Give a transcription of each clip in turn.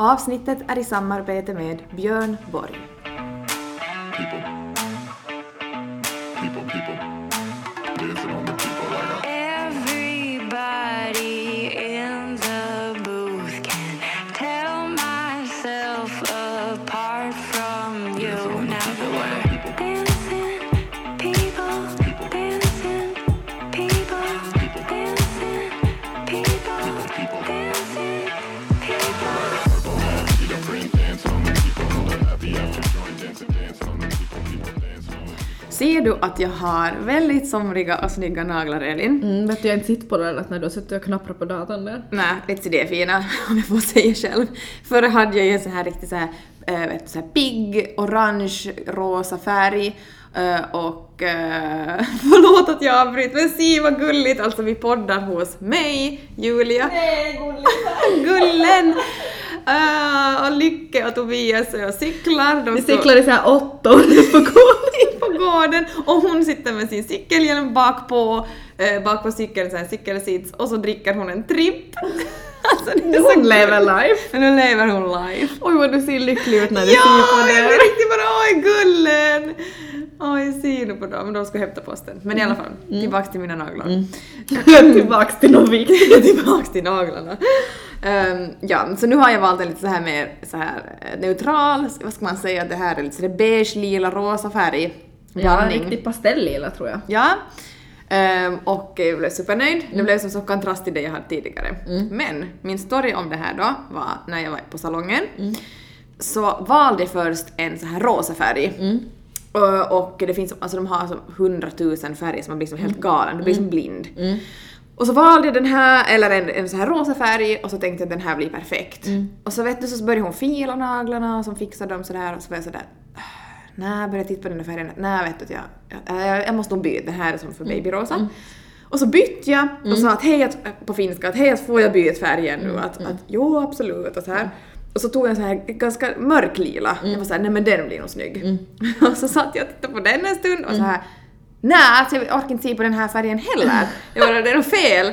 Avsnittet är i samarbete med Björn Borg. Ser du att jag har väldigt somriga och snygga naglar, Elin? Mm, vet du, jag inte sett på den att när du har suttit och knapprat på datorn där. Nej, vet du det är fina, om jag får säga själv. Förr hade jag ju en så här riktigt så här, äh, vet du, så här pigg, orange, rosa färg. eh, och eh, förlåt att jag avbryter, men se vad gulligt! Alltså vi poddar hos mig, Julia. Nej, Gullen! Eh, och Lycke och Tobias och jag cyklar. De Vi cyklar i så här åtta år på gården. Gården och hon sitter med sin cykelhjälm bak på, eh, bak på cykeln, så här cykelsits och så dricker hon en tripp. Alltså, Hon lever life. Men nu lever hon live. Oj vad du ser lycklig ut när du Ja, ser på jag det. blir riktigt bara oj gullen! Oj, se nu på dem, de ska hämta posten. Men i alla fall, tillbaks till mina naglar. Tillbaks till något viktigt. tillbaks till naglarna. Ehm, ja, så nu har jag valt en lite så här mer så här eh, neutral, vad ska man säga, det här är lite beige, lila, rosa färg. Ja, Blandning. riktigt pastellila tror jag. Ja. Ehm, och jag blev supernöjd. Det blev som så kontrast till det jag hade tidigare. Men min story om det här då var när jag var på salongen. Så valde jag först en så här rosa färg. Och, och det finns, alltså de har alltså hundratusen färger så man blir som helt galen, du blir som blind. Och så valde jag den här, eller en, en så här rosa färg och så tänkte jag att den här blir perfekt. Och så vet du så började hon fila naglarna och så fixade dem sådär och så var jag sådär Nej, jag började titta på den där färgen. Nej, vet du, att jag, jag, jag, måste nog byta. Den här är som för babyrosa. Och så bytte jag och sa att hej, på finska, att hej, får jag byta färgen nu? Att, att jo, absolut och så här. Och så tog jag en så här ganska mörk lila. Jag var såhär, nej men den blir nog snygg. och så satt jag och tittade på den en stund och så här nej, alltså jag orkar inte se på den här färgen heller. Jag bara, det är nog fel.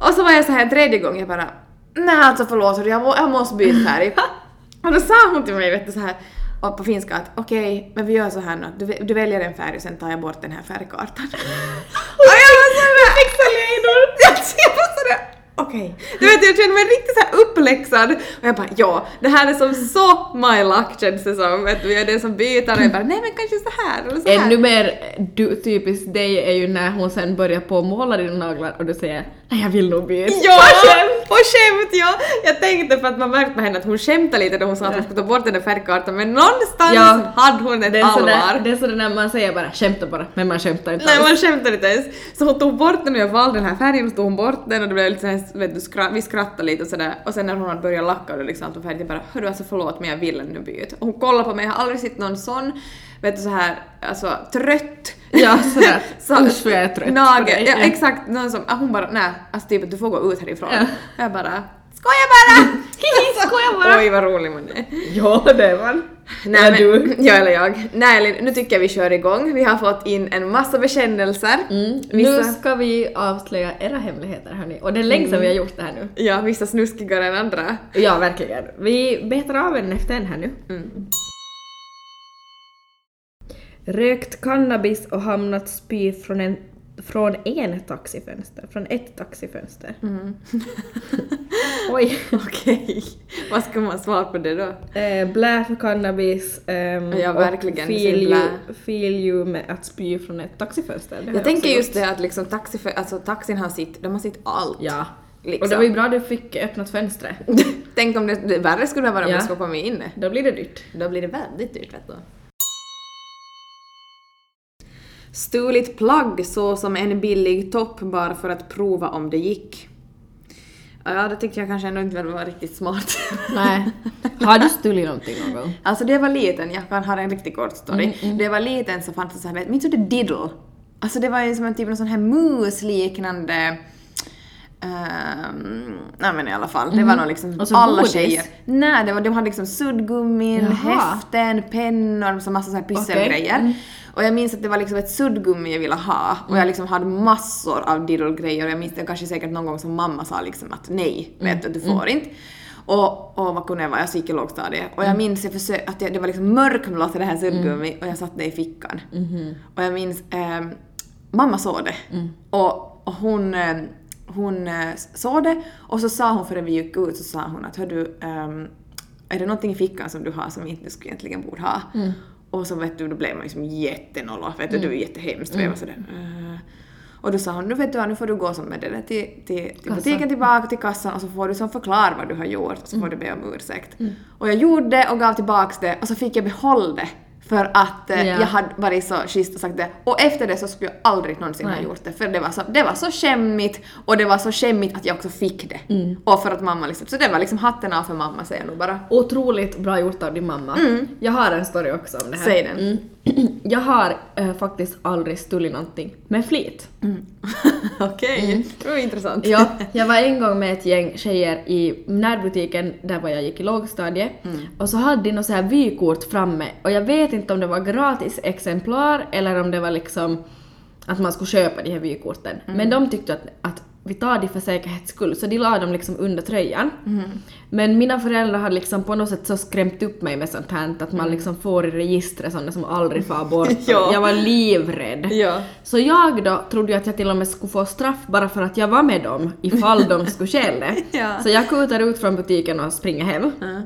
Och så var jag så här en tredje gång, jag bara, nej alltså förlåt, jag, må, jag måste byta färg. och då sa hon till mig, vet du, så här och på finska att okej, men vi gör så här nu att du, du väljer en färg och sen tar jag bort den här färgkartan. och jag var såhär... Fixar-lejdor! Jag var sådär... Okej. Du vet, jag kände mig riktigt så här uppläxad och jag bara ja, det här är som så my luck känns det som. Du, jag är den som byter och jag bara nej men kanske så här eller så här. Ännu mer du, typiskt dig är ju när hon sen börjar på att måla dina naglar och du säger nej jag vill nog byta. Ja! På skämt ja! Jag tänkte för att man märkte på henne att hon skämtade lite när hon sa att hon skulle ta bort den där färgkartan men någonstans Ja. hade hon ett Det är, sådär, allvar. det är sådär när man säger bara skämta bara, men man skämtar inte Nej alls. man skämtade inte ens. Så hon tog bort den och jag valde den här färgen och så tog hon bort den och det blev lite såhär, vet du, skra- vi skrattade lite och sådär och sen när hon hade börjat lacka och liksom allt var färdigt jag bara hörru alltså förlåt men jag vill nu byta. Och hon kollade på mig, jag har aldrig sett någon sån, vet du så här, alltså trött. Ja, sådär. Så- Usch vad jag är trött Nagel, ja, exakt. Någon som, hon bara nej, alltså typ du får gå ut härifrån. Ja. Jag bara skojar bara! Skojar bara. Oj vad rolig man är. Ja, det är man. Nej, Eller men, du. Ja, eller jag. Nej, Elin, nu tycker jag vi kör igång. Vi har fått in en massa bekännelser. Nu Vissa, ska vi avslöja era hemligheter hörni. Och det är länge sedan vi har gjort det här nu. ja, vissa snuskigare än andra. Ja, verkligen. Vi betar av en efter en här nu. Rökt cannabis och hamnat spy från en från en taxifönster, från ett taxifönster. Oj. Okej. Vad ska man svara på det då? Eh, blä för cannabis ehm, Ja, och verkligen, feel sin you, feel you med att spy från ett taxifönster. Det Jag tänker just det att liksom taxi, alltså, taxin har sitt, de har sitt allt. Ja. Liksom. Och det var ju bra att du fick öppnat fönstret. Tänk om det, det värre skulle vara om Ja. jag skulle komma inne. Då blir det dyrt. Då blir det väldigt dyrt vet du. Stulit plagg så som en billig topp bara för att prova om det gick. Ja, det tyckte jag kanske ändå inte var riktigt smart. Nej. Har du stulit någonting någon gång? Alltså det var liten, jag kan ha en riktigt kort story. Det jag var liten så fanns det så här, minns du det diddle? Alltså det var ju som en typ av sån här mus-liknande Um, nej men i alla fall, det var nog liksom Och så alla godis? tjejer. Nej, det var, de hade liksom suddgummin, Jaha. häften, pennor, så massa så här pysselgrejer. Och jag minns att det var liksom ett suddgummi jag ville ha och jag liksom hade massor av diddle-grejer och jag minns det kanske säkert någon gång som mamma sa liksom att nej, vet du, du får inte. Och, och vad kunde jag vara? Jag gick i lågstadiet. Och jag minns jag försökte, att jag, det var liksom mörkblått i det här suddgummi och jag satte det i fickan. Och jag minns, ehm, mamma såg det. Och, och hon, ehm, hon eh, såg det och så sa hon före vi gick ut så sa hon att hör du, ehm, är det någonting i fickan som du har som inte du skulle egentligen borde ha? Och så vet du, då blev man liksom jättenolla, vet du, det var jättehemskt och jag var sådär "Äh." Och då sa hon, nu vet du nu får du gå som med det där till, till, till butiken tillbaka till kassan och så får du som förklara vad du har gjort och så får du be om ursäkt. Och jag gjorde det och gav tillbaks det och så fick jag behålla det för att eh, Ja. jag hade varit så schysst och sagt det. Och efter det så skulle jag aldrig någonsin ha Nej. gjort det för det var, så, det var så skämmigt och det var så skämmigt att jag också fick det. Mm. Och för att mamma liksom, så det var liksom hatten av för mamma säger jag nog bara. Otroligt bra gjort av din mamma. Jag har en story också om det här. Säg den. Mm. Jag har eh, faktiskt aldrig stulit någonting med flit. Okej, det var intressant. Ja, jag var en gång med ett gäng tjejer i närbutiken där var jag gick i lågstadiet och så hade de något så här vykort framme och jag vet inte om det var gratis exemplar eller om det var liksom att man skulle köpa de här vykorten. Men de tyckte att, att vi tar det för säkerhets skull så de la dem liksom under tröjan. Men mina föräldrar hade liksom på något sätt så skrämt upp mig med sånt här att man liksom får i registret sådana som aldrig far bort. Ja. Jag var livrädd. Ja. Så jag då trodde ju att jag till och med skulle få straff bara för att jag var med dem ifall de skulle stjäla. Ja. Så jag kutar ut från butiken och springer hem. Ja.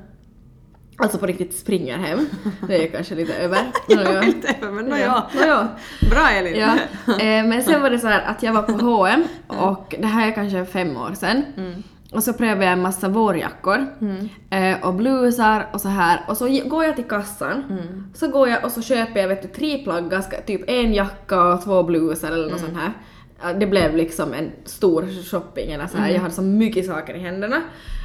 Alltså på riktigt springer hem. Det är kanske lite över. Nåja. Lite, men nåja. Nåja. Bra Elin. Ja. Eh, men sen var det så här att jag var på H&M och det här är kanske fem år sedan. Och så prövade jag en massa vårjackor eh, och blusar och så här och så går jag till kassan så går jag och så köper jag vet du tre plagg, ganska, typ en jacka och två blusar eller något sånt här. Ja, Det blev liksom en stor shopping eller så här. jag hade så mycket saker i händerna.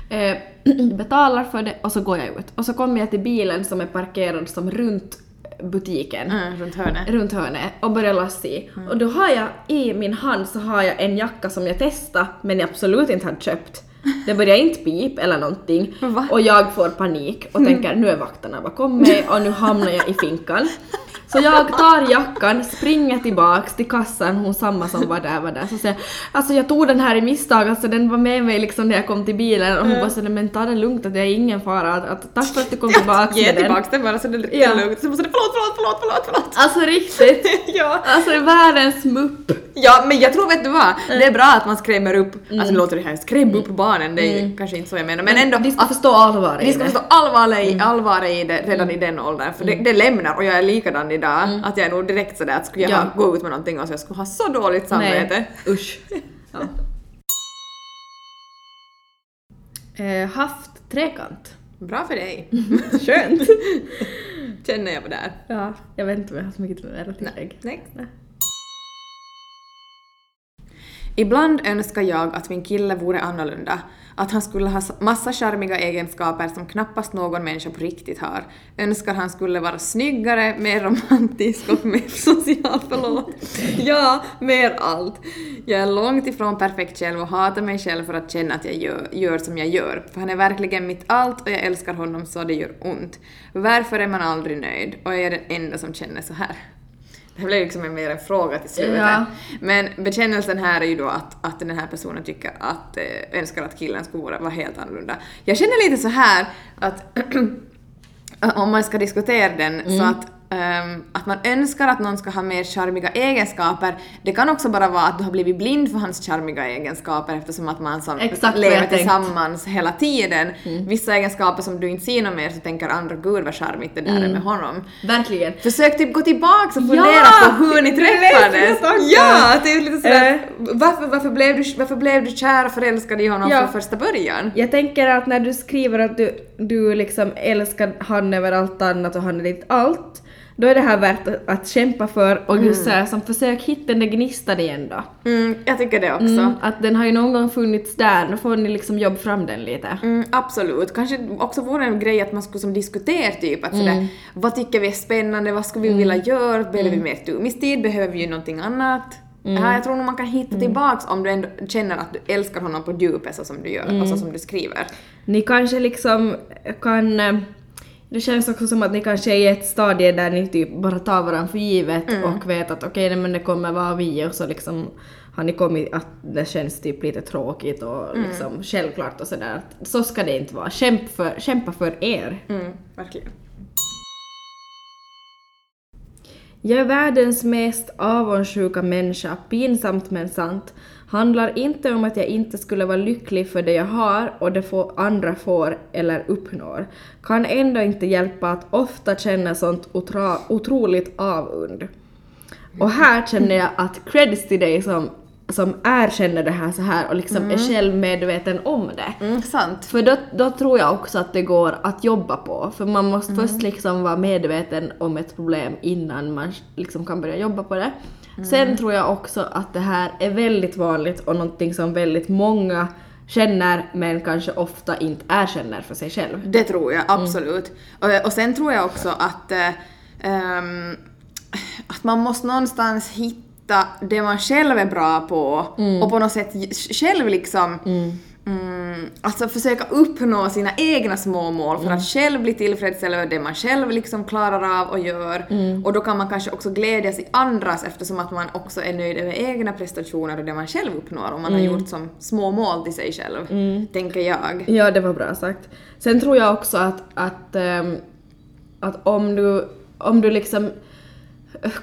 Eh, betalar för det och så går jag ut. Och så kommer jag till bilen som är parkerad som runt butiken Mm, runt hörnet. runt hörnet och börjar lassa i. Mm. Och då har jag i min hand så har jag en jacka som jag testade men jag absolut inte hade köpt. Det börjar inte pip eller någonting Va? och jag får panik och tänker nu är vakterna bakom mig och nu hamnar jag i finkan. Så jag tar jackan, springer tillbaks till kassan, hon samma som var där var där, så säger alltså jag tog den här i misstag, alltså den var med mig liksom när jag kom till bilen och hon bara sådär men ta det lugnt att det är ingen fara, att, att, tack för att du kom tillbaks Ge med den. tillbaks den bara så det är Ja. lugnt. Så måste det förlåt, förlåt, förlåt, förlåt, förlåt. Alltså riktigt. ja. Alltså världens mupp. Ja, men jag tror vet du vad? Det Mm. är bra att man skrämmer upp, alltså det låter det här, skräm upp barnen, det är ju kanske inte så jag menar, men ändå de ska att förstå allvaret vi i ska det. förstå allvaret i, allvaret i det redan i den åldern, för det, det lämnar och jag är likadan idag, att jag är nog direkt sådär att skulle jag Ja. ha, gå ut med någonting och så jag skulle ha så dåligt samvete. Nej, usch. Ja. Eh, haft trekant. Bra för dig. Skönt. Känner jag på där. ja, jag vet inte om jag har så mycket mer att tillägga. Next. Ibland önskar jag att min kille vore annorlunda, att han skulle ha massa charmiga egenskaper som knappast någon människa på riktigt har. Önskar han skulle vara snyggare, mer romantisk och mer social, förlåt. Ja, mer allt. Jag är långt ifrån perfekt själv och hatar mig själv för att känna att jag gör, gör som jag gör. För han är verkligen mitt allt och jag älskar honom så det gör ont. Varför är man aldrig nöjd? Och jag är den enda som känner så här. Det blev liksom en mer en fråga till slutet. Ja. Men bekännelsen här är ju då att, att den här personen tycker att, eh, önskar att killen skulle vara, helt annorlunda. Jag känner lite så här att om man ska diskutera den så Mm. att ehm, att man önskar att någon ska ha mer charmiga egenskaper, det kan också bara vara att du har blivit blind för hans charmiga egenskaper eftersom att man som Exakt lever jag tänkt. tillsammans hela tiden. Vissa egenskaper som du inte ser någon mer så tänker andra gud vad charmigt det där Mm. är med honom. Verkligen. Försök typ gå tillbaks och Ja! fundera på hur ni träffades. Ja, är lite sådär, Eh. varför, varför, blev du, varför blev du kär och förälskad i honom Ja. från första början? Jag tänker att när du skriver att du, du liksom älskar han över allt annat och han är ditt allt, då är det här värt att, kämpa för och just så här, som försök hitta den där gnistan igen då. Mm, jag tycker det också. Mm, att den har ju någon gång funnits där, då får ni liksom jobba fram den lite. Mm, absolut. Kanske också vore en grej att man skulle som diskutera typ att sådär, vad tycker vi är spännande, vad skulle vi vilja göra, behöver vi mer tumistid, behöver vi ju någonting annat? Ja, jag tror nog man kan hitta tillbaks om du ändå känner att du älskar honom på djupet så som du gör och så som du skriver. Ni kanske liksom kan... Det känns också som att ni kanske är i ett stadie där ni typ bara tar varandra för givet och vet att okej, nej, men det kommer vara vi och så liksom har ni kommit att det känns typ lite tråkigt och Mm. liksom självklart och sådär. Så ska det inte vara. Kämpa för, kämpa för er. Mm, verkligen. Jag är världens mest avundsjuka människa, pinsamt men sant. Handlar inte om att jag inte skulle vara lycklig för det jag har och det få andra får eller uppnår. Kan ändå inte hjälpa att ofta känna sånt otroligt avund. Och här känner jag att creds till dig som, som erkänner det här så här och liksom är självmedveten om det. Mm, sant. För då, då tror jag också att det går att jobba på. För man måste först liksom vara medveten om ett problem innan man liksom kan börja jobba på det. Sen tror jag också att det här är väldigt vanligt och någonting som väldigt många känner men kanske ofta inte erkänner för sig själv. Det tror jag absolut. Och, och sen tror jag också att, eh, ehm, att man måste någonstans hitta det man själv är bra på och på något sätt själv liksom Mm, alltså försöka uppnå sina egna små mål för att själv bli tillfreds över det man själv liksom klarar av och gör. Och då kan man kanske också glädjas i andras eftersom att man också är nöjd över egna prestationer och det man själv uppnår om man har gjort som små mål till sig själv, tänker jag. Ja, det var bra sagt. Sen tror jag också att, att, ehm, att om du, om du liksom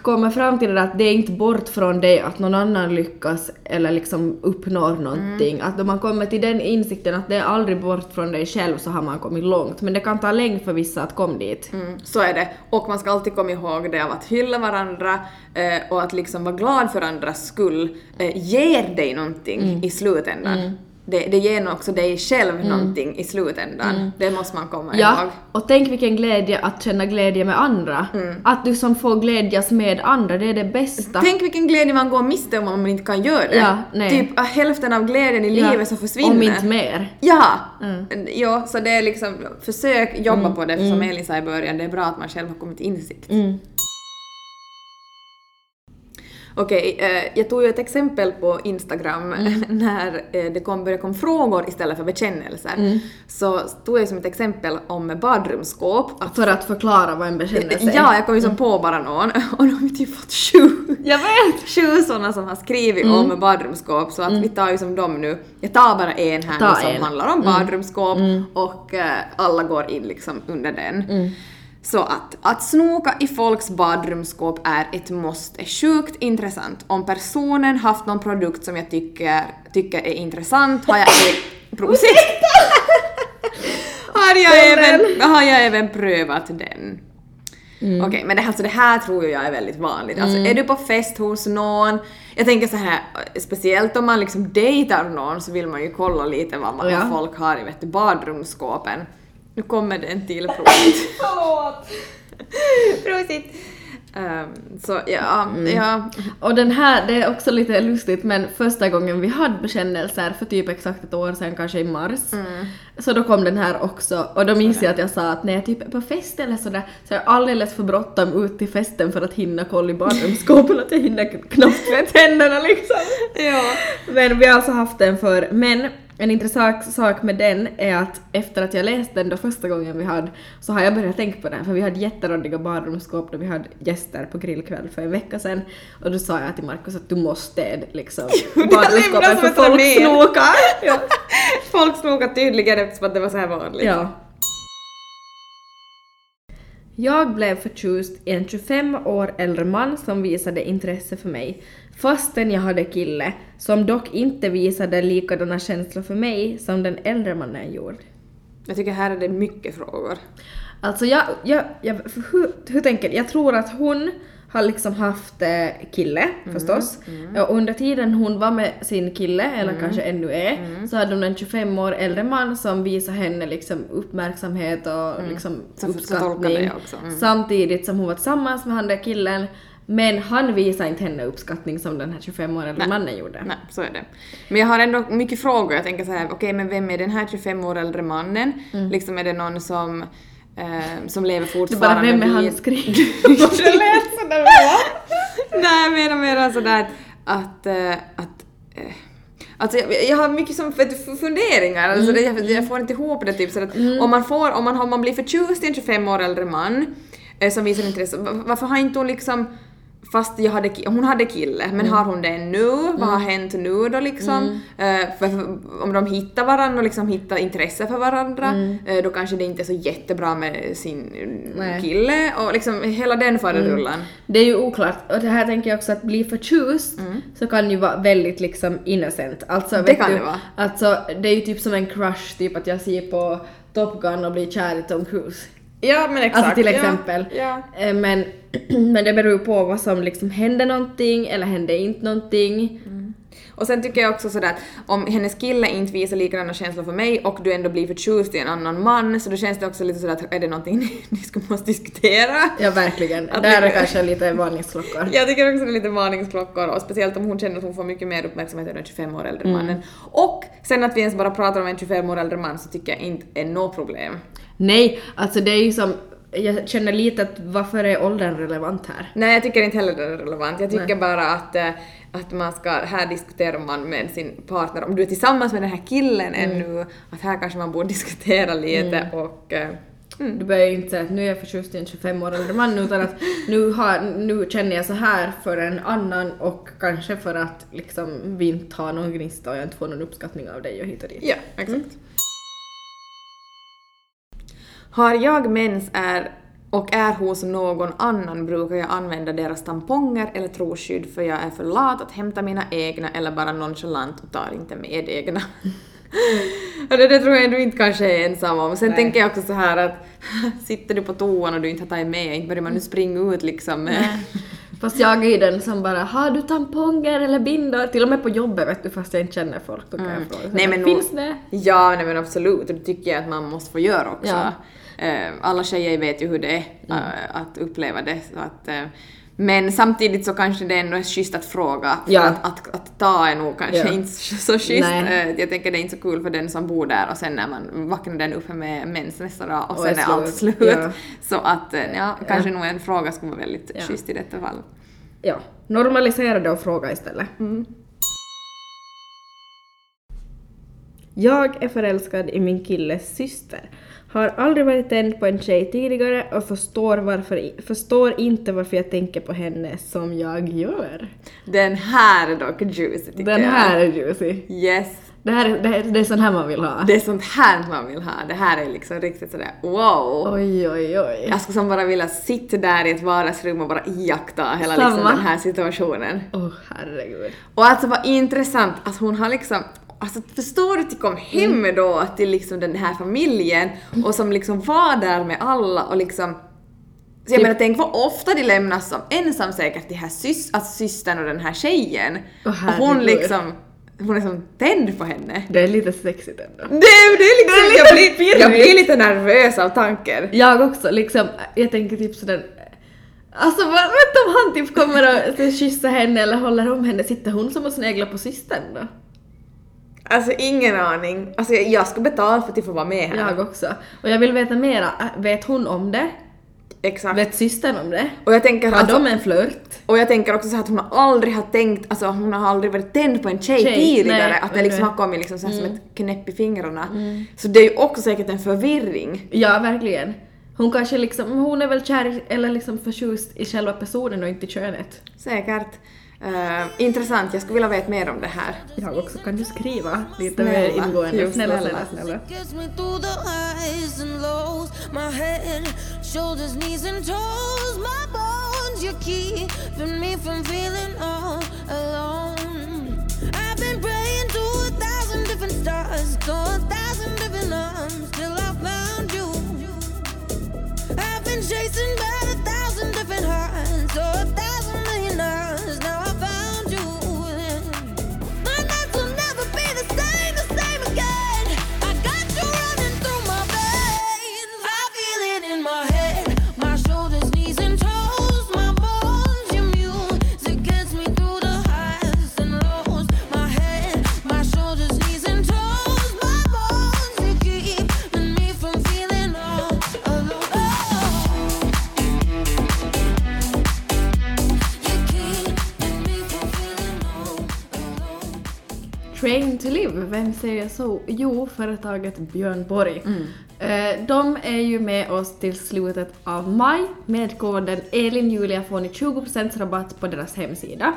kommer fram till det att det är inte bort från dig att någon annan lyckas eller liksom uppnår någonting. Att om man kommer till den insikten att det är aldrig bort från dig själv så har man kommit långt. Men det kan ta länge för vissa att komma dit. Mm, så är det. Och man ska alltid komma ihåg det av att hylla varandra eh, och att liksom vara glad för andras skull eh, ger dig någonting i slutändan. Det, det ger nog också dig själv någonting i slutändan. Det måste man komma Ja, ihåg. och tänk vilken glädje att känna glädje med andra. Att du som får glädjas med andra, det är det bästa. Tänk vilken glädje man går miste om om man inte kan göra det. Ja, nej. Typ äh, hälften av glädjen i Ja, livet som försvinner. Om inte mer. Ja! Ja, så det är liksom, försök jobba på det, för som Elin sa i början, det är bra att man själv har kommit till insikt. Okej, eh, jag tog ju ett exempel på Instagram när eh, det kom, började komma frågor istället för bekännelser. Så tog jag som ett exempel om badrumsskåp. Att, För att förklara vad en bekännelse är. ja, jag kom ju som på bara någon och de har ju typ fått sju. Jag vet! Sju sådana som har skrivit om badrumsskåp så att vi tar ju som dem nu. Jag tar bara en här Ta nu som en. handlar om badrumsskåp och eh, alla går in liksom under den. Så att, att snoka i folks badrumsskåp är ett måste. Sjukt intressant. Om personen haft någon produkt som jag tycker, tycker är intressant har jag... Prosit! har, jag även, har jag även prövat den. Okej, men det, här- alltså det här tror jag är väldigt vanligt. Alltså är du på fest hos någon, jag tänker så här, speciellt om man liksom dejtar någon så vill man ju kolla lite vad, man, Ja. folk har i vet du, badrumsskåpen. Nu kommer det en till prosit. prosit! Ehm, så ja, ja. Och den här, det är också lite lustigt men första gången vi hade bekännelser för typ exakt ett år sedan, kanske i mars, så då kom den här också och då minns jag att jag sa att när jag typ är på fest eller sådär så är jag alldeles för bråttom ut till festen för att hinna kolla i badrumsskåpen att jag hinner knappt tvätta händerna liksom. ja. Men vi har alltså haft den för, men en intressant sak med den är att efter att jag läste den då första gången vi hade så har jag börjat tänka på den för vi hade jätteroddiga badrumsskåp då vi hade gäster på grillkväll för en vecka sedan och då sa jag till Markus att du måste städa liksom badrumsskåpen för folk snokar. Ja. Folk snokar tydligen eftersom att det var så här vanligt. ja. Jag blev förtjust i en 25 år äldre man som visade intresse för mig, fastän jag hade kille, som dock inte visade likadana känslor för mig som den äldre mannen gjorde. Jag tycker här är det mycket frågor. Alltså jag, jag, jag hur, hur tänker jag? Jag tror att hon har liksom haft eh, kille förstås. Och under tiden hon var med sin kille, eller kanske ännu är, så hade hon en 25 år äldre man som visade henne liksom uppmärksamhet och liksom ska tolka uppskattning. Mm. Samtidigt som hon var tillsammans med han där killen. Men han visade inte henne uppskattning som den här 25 år äldre mannen gjorde. Nej, så är det. Men jag har ändå mycket frågor. Jag tänker så här, okej men vem är den här 25 år äldre mannen? Liksom är det någon som, eh, som lever Det är bara fortfarande vem är han skrik? det lät sådär? Nej, jag menar mer sådär att, att, eh, att eh, Alltså jag, jag har mycket som du, funderingar, alltså det, jag, jag får inte ihop det typ så att om man får, om man, om man blir förtjust i en 25 år äldre man eh, som visar intresse, va- varför har inte hon liksom fast jag hade, hon hade kille, men har hon det nu? Vad har hänt nu då liksom? Eh, för, för, om de hittar varandra och liksom hittar intresse för varandra, eh, då kanske det inte är så jättebra med sin eh, Nej. kille och liksom hela den faderullan. Det är ju oklart. Och det här tänker jag också att bli förtjust så kan ju vara väldigt liksom innocent. Alltså, Mm. Det kan du, det vara. Alltså det är ju typ som en crush, typ att jag ser på Top Gun och blir kär i Tom Cruise. Ja men exakt. Alltså till ja, exempel. Ja. Eh, Men, men det beror på vad som liksom händer någonting eller händer inte någonting. Och sen tycker jag också sådär att om hennes kille inte visar likadana känslor för mig och du ändå blir förtjust i en annan man så då känns det också lite sådär att är det någonting ni, ni skulle måste diskutera? Ja verkligen. Att Där är kanske lite varningsklockor. Jag tycker också det är lite varningsklockor och speciellt om hon känner att hon får mycket mer uppmärksamhet än den 25 år äldre mannen. Och sen att vi ens bara pratar om en 25 år äldre man så tycker jag inte är något problem. Nej, alltså det är ju som, jag känner lite att varför är åldern relevant här? Nej, jag tycker inte heller det är relevant. Jag tycker Nej. bara att, eh, att man ska, här diskuterar man med sin partner, om du är tillsammans med den här killen Mm. ännu, att här kanske man borde diskutera lite och eh, mm. Du börjar ju inte säga att nu är jag förtjust i en 25 år äldre man utan att nu, har, nu känner jag så här för en annan och kanske för att liksom vi inte har någon gnista och jag inte får någon uppskattning av dig och hit och dit. Ja, exakt. Har jag mens är och är hos någon annan brukar jag använda deras tamponger eller trosskydd för jag är för lat att hämta mina egna eller bara nonchalant och tar inte med egna. Och det, det tror jag du inte kanske är ensam om. Sen Nej. tänker jag också så här att sitter du på toan och du inte har tagit med, inte börjar man nu springa ut liksom med... Fast jag är den som bara har du tamponger eller bindor? Till och med på jobbet vet du fast jag inte känner folk då kan jag fråga. Mm. Nej, men finns det? Ja, nej, men absolut. Och det tycker jag att man måste få göra också. Ja. Eh, Alla tjejer vet ju hur det är eh, att uppleva det. Så att, eh, men samtidigt så kanske det ändå är schysst att fråga. För Ja. att, att, att ta är nog kanske Ja. inte så schysst. Nej. Jag tänker det är inte så kul för den som bor där och sen när man vaknar den uppe med mens nästa dag och Och sen är allt slut. Ja. Så att ja, kanske nog en fråga skulle vara väldigt Ja. schysst i detta fall. Ja, normalisera det och fråga istället. Jag är förälskad i min killes syster. Har aldrig varit tänd på en tjej tidigare och förstår, varför, förstår inte varför jag tänker på henne som jag gör. Den här är dock juicy tycker Den jag. här är juicy. Yes. Det här är, det, här, det är sån här man vill ha. Det är sånt här man vill ha. Det här är liksom riktigt sådär wow. Oj, oj, oj. Jag skulle som bara vilja sitta där i ett vardagsrum och bara iaktta hela Samma. liksom den här situationen. Åh herregud. Och alltså vad intressant att hon har liksom Alltså förstår du att de kom hem Mm. då till liksom den här familjen och som liksom var där med alla och liksom så jag Typ- menar tänk vad ofta de lämnas som ensam säkert de här sys alltså systern och den här tjejen. Åh, och hon liksom, hon är som tänd på henne. Det är lite sexigt ändå. Det, det är liksom, Det är jag, lite blir, jag blir lite nervös av tanken. Jag också, liksom, jag tänker typ sådär Alltså vet om han typ kommer och kyssa henne eller håller om henne, sitter hon som och sneglar på systern då? Alltså ingen aning. Alltså jag, jag ska betala för att få vara med här. Jag också. Och jag vill veta mera, Äh, vet hon om det? Exakt. Vet systern om det? Och jag tänker Har alltså, de en flört? och jag tänker också så att hon har aldrig har tänkt, alltså hon har aldrig varit tänd på en tjej, Tjej, tidigare, nej, att det liksom nej. har kommit liksom så här som ett knäpp i fingrarna. Så det är ju också säkert en förvirring. Ja, verkligen. Hon kanske liksom, hon är väl kär eller liksom förtjust i själva personen och inte i könet. Säkert. Eh, intressant, jag skulle vilja veta mer om det här. Jag också, kan du skriva lite Snälla, mer ingående? jo, snälla, snälla. snälla, snälla. Vem säger så? Jo, företaget Björn Borg. Eh, De är ju med oss till slutet av maj. Med koden ELINJULIA får ni 20% rabatt på deras hemsida.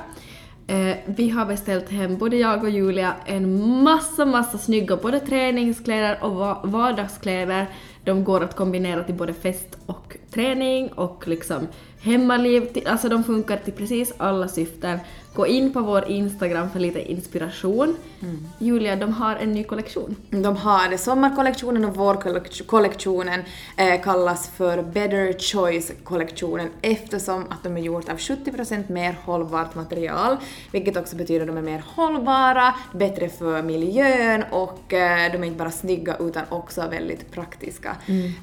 Eh, Vi har beställt hem, både jag och Julia, en massa, massa snygga både träningskläder och va- vardagskläder. De går att kombinera till både fest och träning och liksom hemmaliv. Till- Alltså de funkar till precis alla syften. Gå in på vår Instagram för lite inspiration. Julia, de har en ny kollektion. De har det. Sommarkollektionen och vårkollektionen eh, kallas för Better Choice-kollektionen eftersom att de är gjort av 70% mer hållbart material, vilket också betyder att de är mer hållbara, bättre för miljön och eh, de är inte bara snygga utan också väldigt praktiska.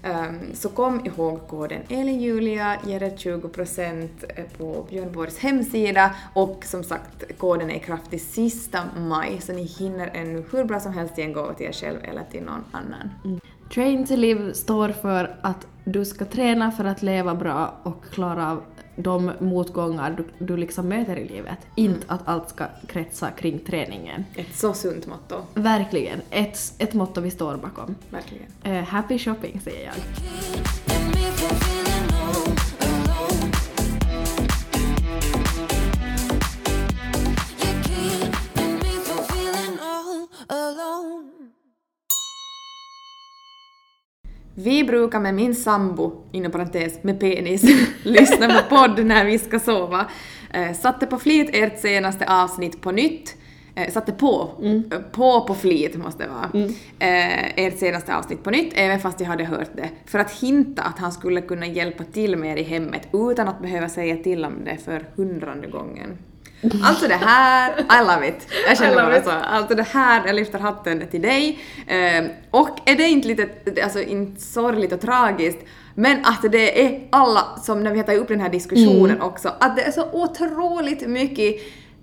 Ehm, så kom ihåg koden ELINJULIA, ger er 20% på Björn Borgs hemsida och som sagt koden är i kraft till sista maj så ni hinner ännu hur bra som helst ge en gåva till er själv eller till någon annan. Train to Live står för att du ska träna för att leva bra och klara av de motgångar du, du liksom möter i livet. Inte att allt ska kretsa kring träningen. Ett så sunt motto, Verkligen, ett, ett motto vi står bakom. verkligen. Eh, happy shopping säger jag. Vi brukar med min sambo, inom parentes med penis, lyssna på podd när vi ska sova. Eh, satte på flit ert senaste avsnitt på nytt. Eh, satte på, eh, på på flit måste det vara. Eh, ert senaste avsnitt på nytt, även fast jag hade hört det. För att hinta att han skulle kunna hjälpa till med er i hemmet utan att behöva säga till om det för hundrade gången. Alltså det här, I love it. Jag känner bara så. Alltså det här, jag lyfter hatten till dig. Eh, och är det inte lite, alltså inte sorgligt och tragiskt, men att det är alla som, när vi tagit upp den här diskussionen Mm. också, att det är så otroligt mycket,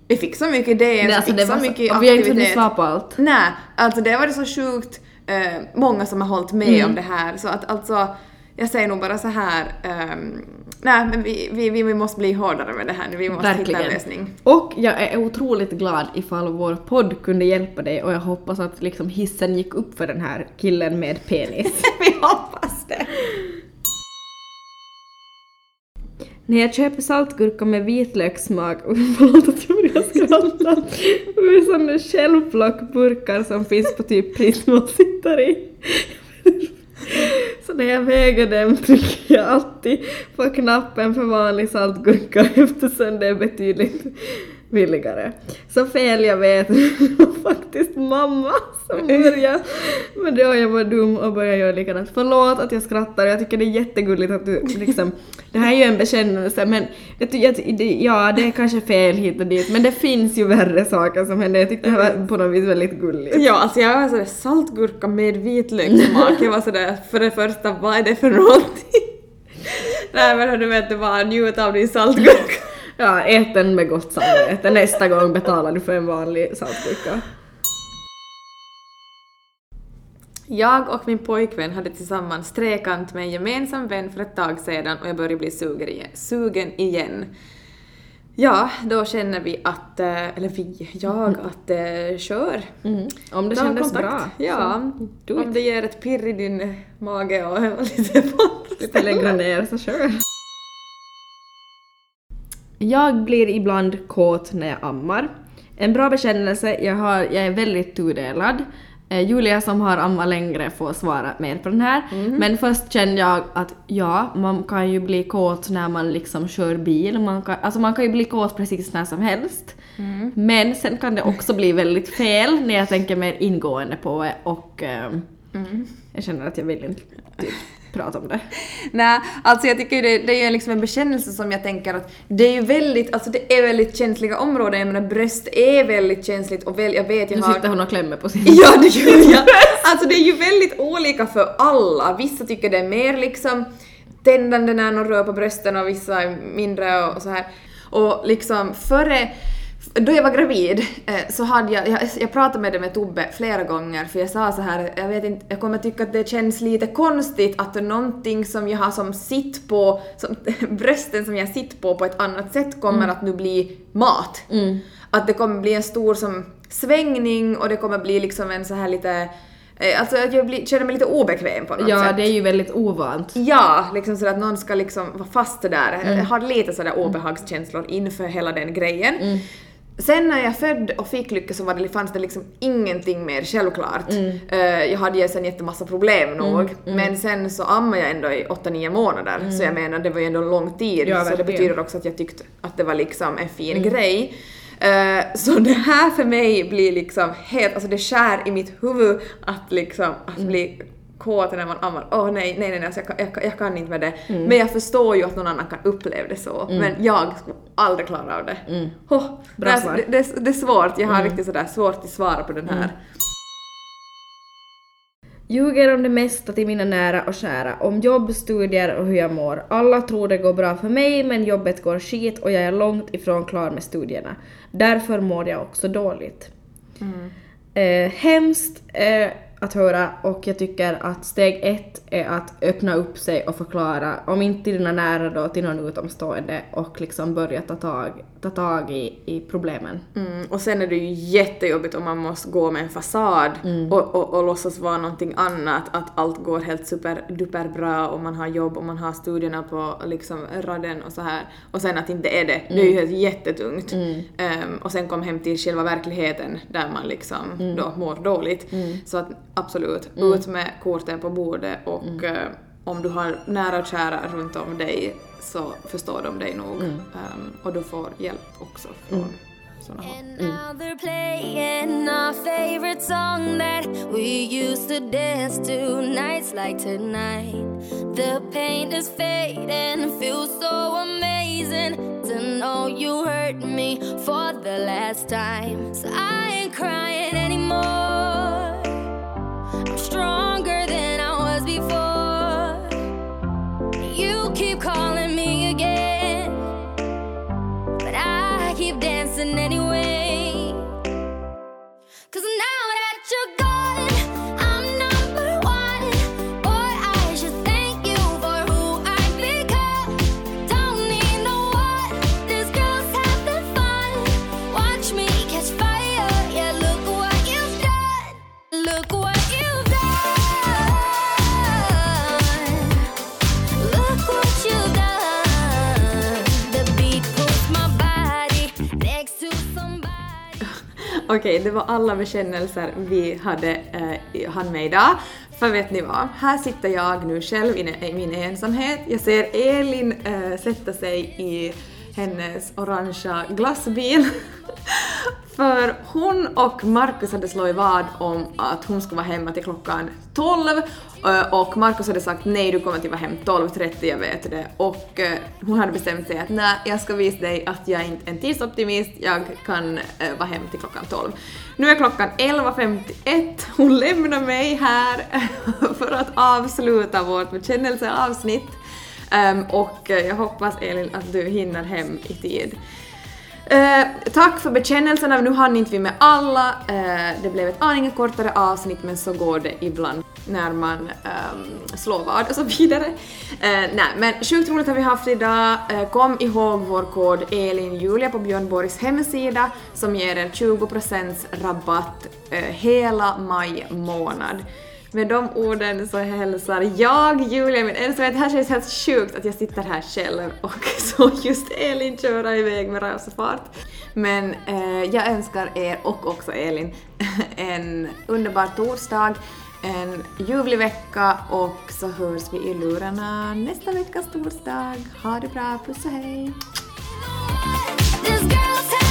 vi fick så mycket DMs, Nej, alltså fick det så så, mycket och vi har inte hunnit aktivitet. svara på allt. Nej, alltså det var det så sjukt eh, många som har hållit med Mm. om det här så att alltså jag säger nog bara så här, ehm, nej men vi, vi, vi, måste bli hårdare med det här nu, vi måste hitta en Verkligen. lösning. Och jag är otroligt glad ifall vår podd kunde hjälpa dig och jag hoppas att liksom hissen gick upp för den här killen med penis. vi hoppas det. När jag köper saltgurka med vitlökssmak, förlåt att jag börjar skratta, ur sådana självplockburkar som finns på typ Prisma sitter i. Så när jag väger dem trycker jag alltid på knappen för vanlig saltgurka eftersom det är betydligt billigare. Så fel jag vet, det var faktiskt mamma som började med det och jag var dum och började göra likadant. Förlåt att jag skrattar, jag tycker det är jättegulligt att du liksom, det här är ju en bekännelse men det, ja det är kanske fel hit och dit men det finns ju värre saker som händer. Jag tyckte det här var på något vis väldigt gulligt. Ja, alltså jag var sådär saltgurka med vitlökssmak. Jag var sådär, för det första, vad är det för någonting? Nej men du vet, det var njut av din saltgurka. Ja, ät den med gott samvete. Nästa gång betalar du för en vanlig saltgurka. Jag och min pojkvän hade tillsammans trekant med en gemensam vän för ett tag sedan och jag började bli sugen igen. Sugen igen. Ja, då känner vi att, eh, eller vi, jag, att eh, kör. Mm. Om det Ta kändes kontakt. bra. Ja, om det ger ett pirr i din mage och lite på Lite längre ner så kör. Jag blir ibland kåt när jag ammar. En bra bekännelse, jag, har, jag är väldigt tudelad. Eh, Julia som har ammat längre får svara mer på den här. Men först kände jag att ja, man kan ju bli kåt när man liksom kör bil. Man kan, alltså man kan ju bli kåt precis när som helst. Men sen kan det också bli väldigt fel när jag tänker mer ingående på det och ehm, jag känner att jag vill inte typ, prata om det. Nej, alltså jag tycker det, det är ju liksom en bekännelse som jag tänker att det är ju väldigt, alltså det är väldigt känsliga områden, jag menar bröst är väldigt känsligt och väl, jag vet jag Nu har... sitter hon och klämmer på sin... Ja, det gör jag. Alltså det är ju väldigt olika för alla. Vissa tycker det är mer liksom tändande när någon rör på brösten och vissa är mindre och så här. Och liksom före då jag var gravid eh, så hade jag, jag, jag pratade med det med Tobbe flera gånger för jag sa så här, jag vet inte, jag kommer tycka att det känns lite konstigt att någonting som jag har som sitt på, som, brösten som jag sitter på på ett annat sätt kommer att nu bli mat. Att det kommer bli en stor som svängning och det kommer bli liksom en så här lite, eh, alltså att jag blir, känner mig lite obekväm på något Ja, sätt. det är ju väldigt ovant. Ja, liksom sådär att någon ska liksom vara fast där. Mm. Jag har lite sådär obehagskänslor inför hela den grejen. Mm. Sen när jag födde och fick lycka så var det, fanns det liksom ingenting mer självklart. Mm. Eh, jag hade ju sen jättemassa problem nog, men sen så ammade jag ändå i 8-9 månader, så jag menar det var ju ändå en lång tid, Mm. Ja, så det betyder också att jag tyckte att det var liksom en fin Mm. grej. Eh, så det här för mig blir liksom helt, alltså det skär i mitt huvud att liksom att Mm. bli kåt när man ammar. Åh nej, nej, nej, alltså jag, kan, jag, jag kan inte med det. Mm. Men jag förstår ju att någon annan kan uppleva det så. Men jag skulle aldrig klara av det. Oh, Mm. Bra det, svar. Mm. det, det, det är svårt, jag har riktigt sådär svårt att svara på den här. Ljuger om det mesta till mina nära och kära, om jobb, studier och hur jag mår. Alla tror det går bra för mig men jobbet går skit och jag är långt ifrån klar med studierna. Därför mår jag också dåligt. Eh, hemskt eh, att höra och jag tycker att steg ett är att öppna upp sig och förklara, om inte till dina nära då, till någon utomstående och liksom börja ta tag, ta tag i, i problemen. Mm, och sen är det ju jättejobbigt om man måste gå med en fasad och, och, och låtsas vara någonting annat, att allt går helt superduper bra och man har jobb och man har studierna på liksom raden och så här. Och sen att inte är det. Det är ju helt jättetungt. Ehm, och sen kom hem till själva verkligheten där man liksom då mår dåligt. Så att absolut, ut med korten på bordet och eh, om du har nära och kära runt om dig så förstår de dig nog. Mm. Ehm, och du får hjälp också från mm. sådana håll. And Okej, det var alla bekännelser vi hade eh, hann med idag. För vet ni vad? Här sitter jag nu själv i, i min ensamhet. Jag ser Elin eh, sätta sig i hennes orangea glassbil. För hon och Markus hade slagit vad om att hon skulle vara hemma till klockan 12 eh, och Markus hade sagt nej du kommer till vara hem 12.30 jag vet det och eh, hon hade bestämt sig att nej jag ska visa dig att jag inte är en tidsoptimist, jag kan eh, vara hem till klockan 12. Nu är klockan 11.51, hon lämnar mig här för att avsluta vårt bekännelseavsnitt ehm, och jag hoppas Elin att du hinner hem i tid. Eh, tack för bekännelserna, nu hann inte vi med alla. Eh, det blev ett aningen kortare avsnitt men så går det ibland när man eh, slår vad och så vidare. Eh, nej men sjukt roligt har vi haft idag. Eh, kom ihåg vår kod ELINJULIA på Björn Borgs hemsida som ger er 20% rabatt eh, hela maj månad. Med de orden så hälsar jag Julia min ensamhet. Det här känns helt sjukt att jag sitter här själv och så just Elin köra iväg med rasfart. Men eh, jag önskar er och också Elin en underbar torsdag, en ljuvlig vecka och så hörs vi i lurarna nästa veckas torsdag. Ha det bra, puss och hej! This